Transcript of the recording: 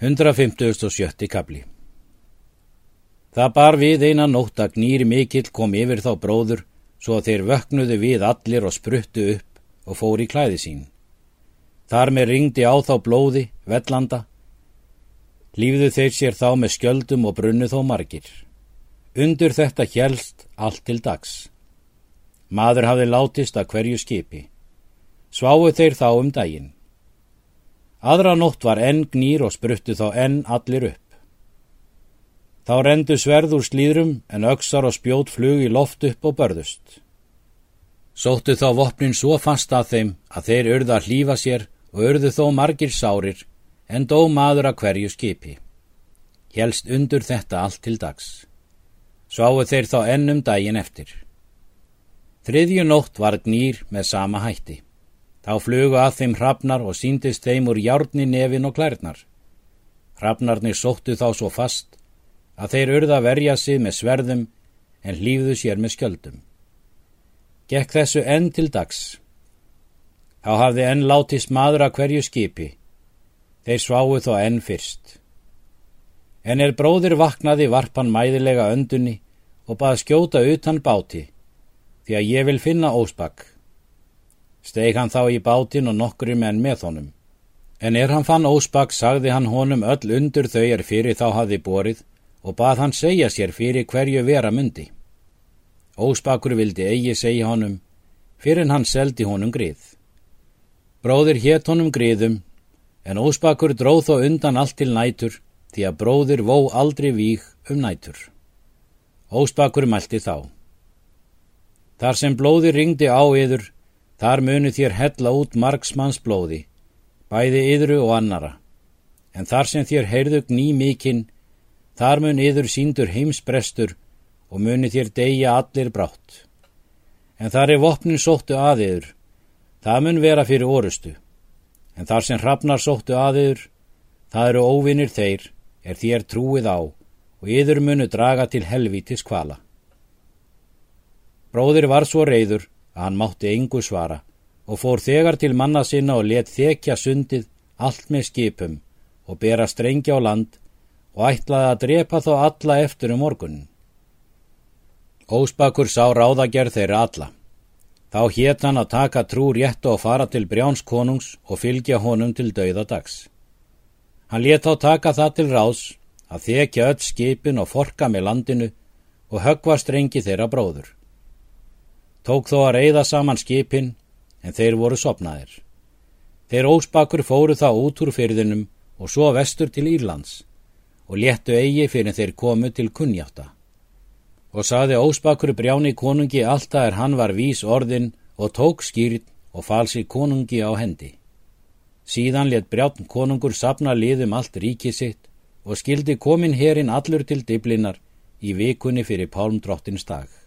157. kapli Það bar við eina nótt að gnýri mikill kom yfir þá bróður svo að þeir vöknuðu við allir og spruttu upp og fór í klæði sín. Þar með ringdi á þá blóði, vellanda. Lífðu þeir sér þá með skjöldum og brunnu þó margir. Undur þetta helst allt til dags. Maður hafði látist að hverju skipi. Sváu þeir þá um daginn. Aðra nótt var enn gnýr og spruttu þá enn allir upp. Þá rendu sverð úr slíðrum en öksar og spjót flug í loft upp og börðust. Sóttu þá vopnin svo fast að þeim að þeir urða að hlýfa sér og urðu þó margir sárir en dó maður að hverju skipi. Hjelst undur þetta allt til dags. Sváu þeir þá ennum daginn eftir. Þriðju nótt var gnýr með sama hætti. Þá flugu að þeim hrafnar og síndist þeim úr járni nefin og klærnar. Hrafnarnir sóttu þá svo fast að þeir urða verja sig með sverðum en hlýfðu sér með skjöldum. Gekk þessu enn til dags. Þá hafði enn látist maður að hverju skipi. Þeir sváu þó enn fyrst. En er bróðir vaknaði varpan mæðilega öndunni og bað skjóta utan báti því að ég vil finna ósbakk. Steg hann þá í bátinn og nokkru menn með honum. En er hann fann ósbak, sagði hann honum öll undur þau er fyrir þá hafi borið og bað hann segja sér fyrir hverju vera myndi. Ósbakur vildi eigi segja honum, fyrir hann seldi honum grið. Bróðir hétt honum griðum, en ósbakur dróð þó undan allt til nætur, því að bróðir vó aldrei víg um nætur. Ósbakur mælti þá. Þar sem blóði ringdi á yður, Þar munu þér hella út margsmanns blóði, bæði yðru og annara. En þar sem þér heyrðu gný mikinn, þar mun yður síndur heimsbrestur og muni þér deyja allir brátt. En þar er vopnin sóttu að yður, það mun vera fyrir orustu. En þar sem hrafnar sóttu að yður, það eru óvinnir þeir, er þér trúið á og yður munu draga til helvítis kvala. Bróðir var svo reyður, hann mátti engu svara og fór þegar til manna sinna og let þekja sundið allt með skipum og bera strengja á land og ætlaði að drepa þá alla eftir um morgunin. Ósbakur sá ráðagerð þeirra alla. Þá hétt hann að taka trú rétt og fara til Brjáns konungs og fylgja honum til dauðadags. Hann let þá taka það til ráðs að þekja öll skipin og forka með landinu og högva strengi þeirra bróður. Tók þó að reyða saman skipin en þeir voru sopnaðir. Þeir ósbakur fóru þá út úr fyrðinum og svo vestur til Írlands og léttu eigi fyrir þeir komu til kunnjáta. Og saði ósbakur brjáni konungi alltaf er hann var vís orðin og tók skýrn og falsi konungi á hendi. Síðan let brjátn konungur sapna liðum allt ríki sitt og skildi komin herin allur til diblinar í vikunni fyrir pálmdrottins dag.